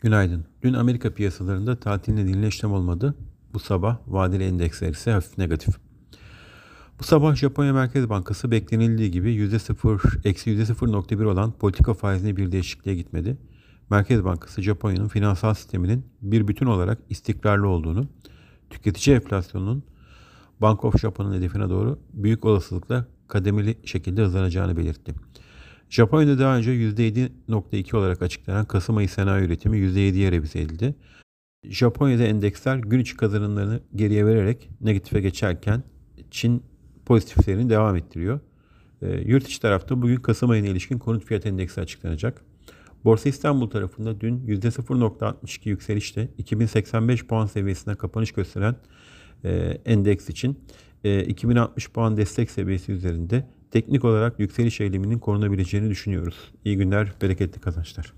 Günaydın. Dün Amerika piyasalarında tatil nedeniyle işlem olmadı. Bu sabah vadeli endeksler ise hafif negatif. Bu sabah Japonya Merkez Bankası beklenildiği gibi %0, eksi %0.1 olan politika faizine bir değişikliğe gitmedi. Merkez Bankası Japonya'nın finansal sisteminin bir bütün olarak istikrarlı olduğunu, tüketici enflasyonunun Bank of Japan'ın hedefine doğru büyük olasılıkla kademeli şekilde hızlanacağını belirtti. Japonya'da daha önce %7.2 olarak açıklanan Kasım ayı sanayi üretimi %7'ye revize edildi. Japonya'da endeksler gün içi kazanımlarını geriye vererek negatife geçerken Çin pozitif seyrini devam ettiriyor. E, yurt içi tarafta bugün Kasım ayına ilişkin konut fiyat endeksi açıklanacak. Borsa İstanbul tarafında dün %0.62 yükselişte 2085 puan seviyesine kapanış gösteren e, endeks için e, 2060 puan destek seviyesi üzerinde teknik olarak yükseliş eyleminin korunabileceğini düşünüyoruz. İyi günler, bereketli kazançlar.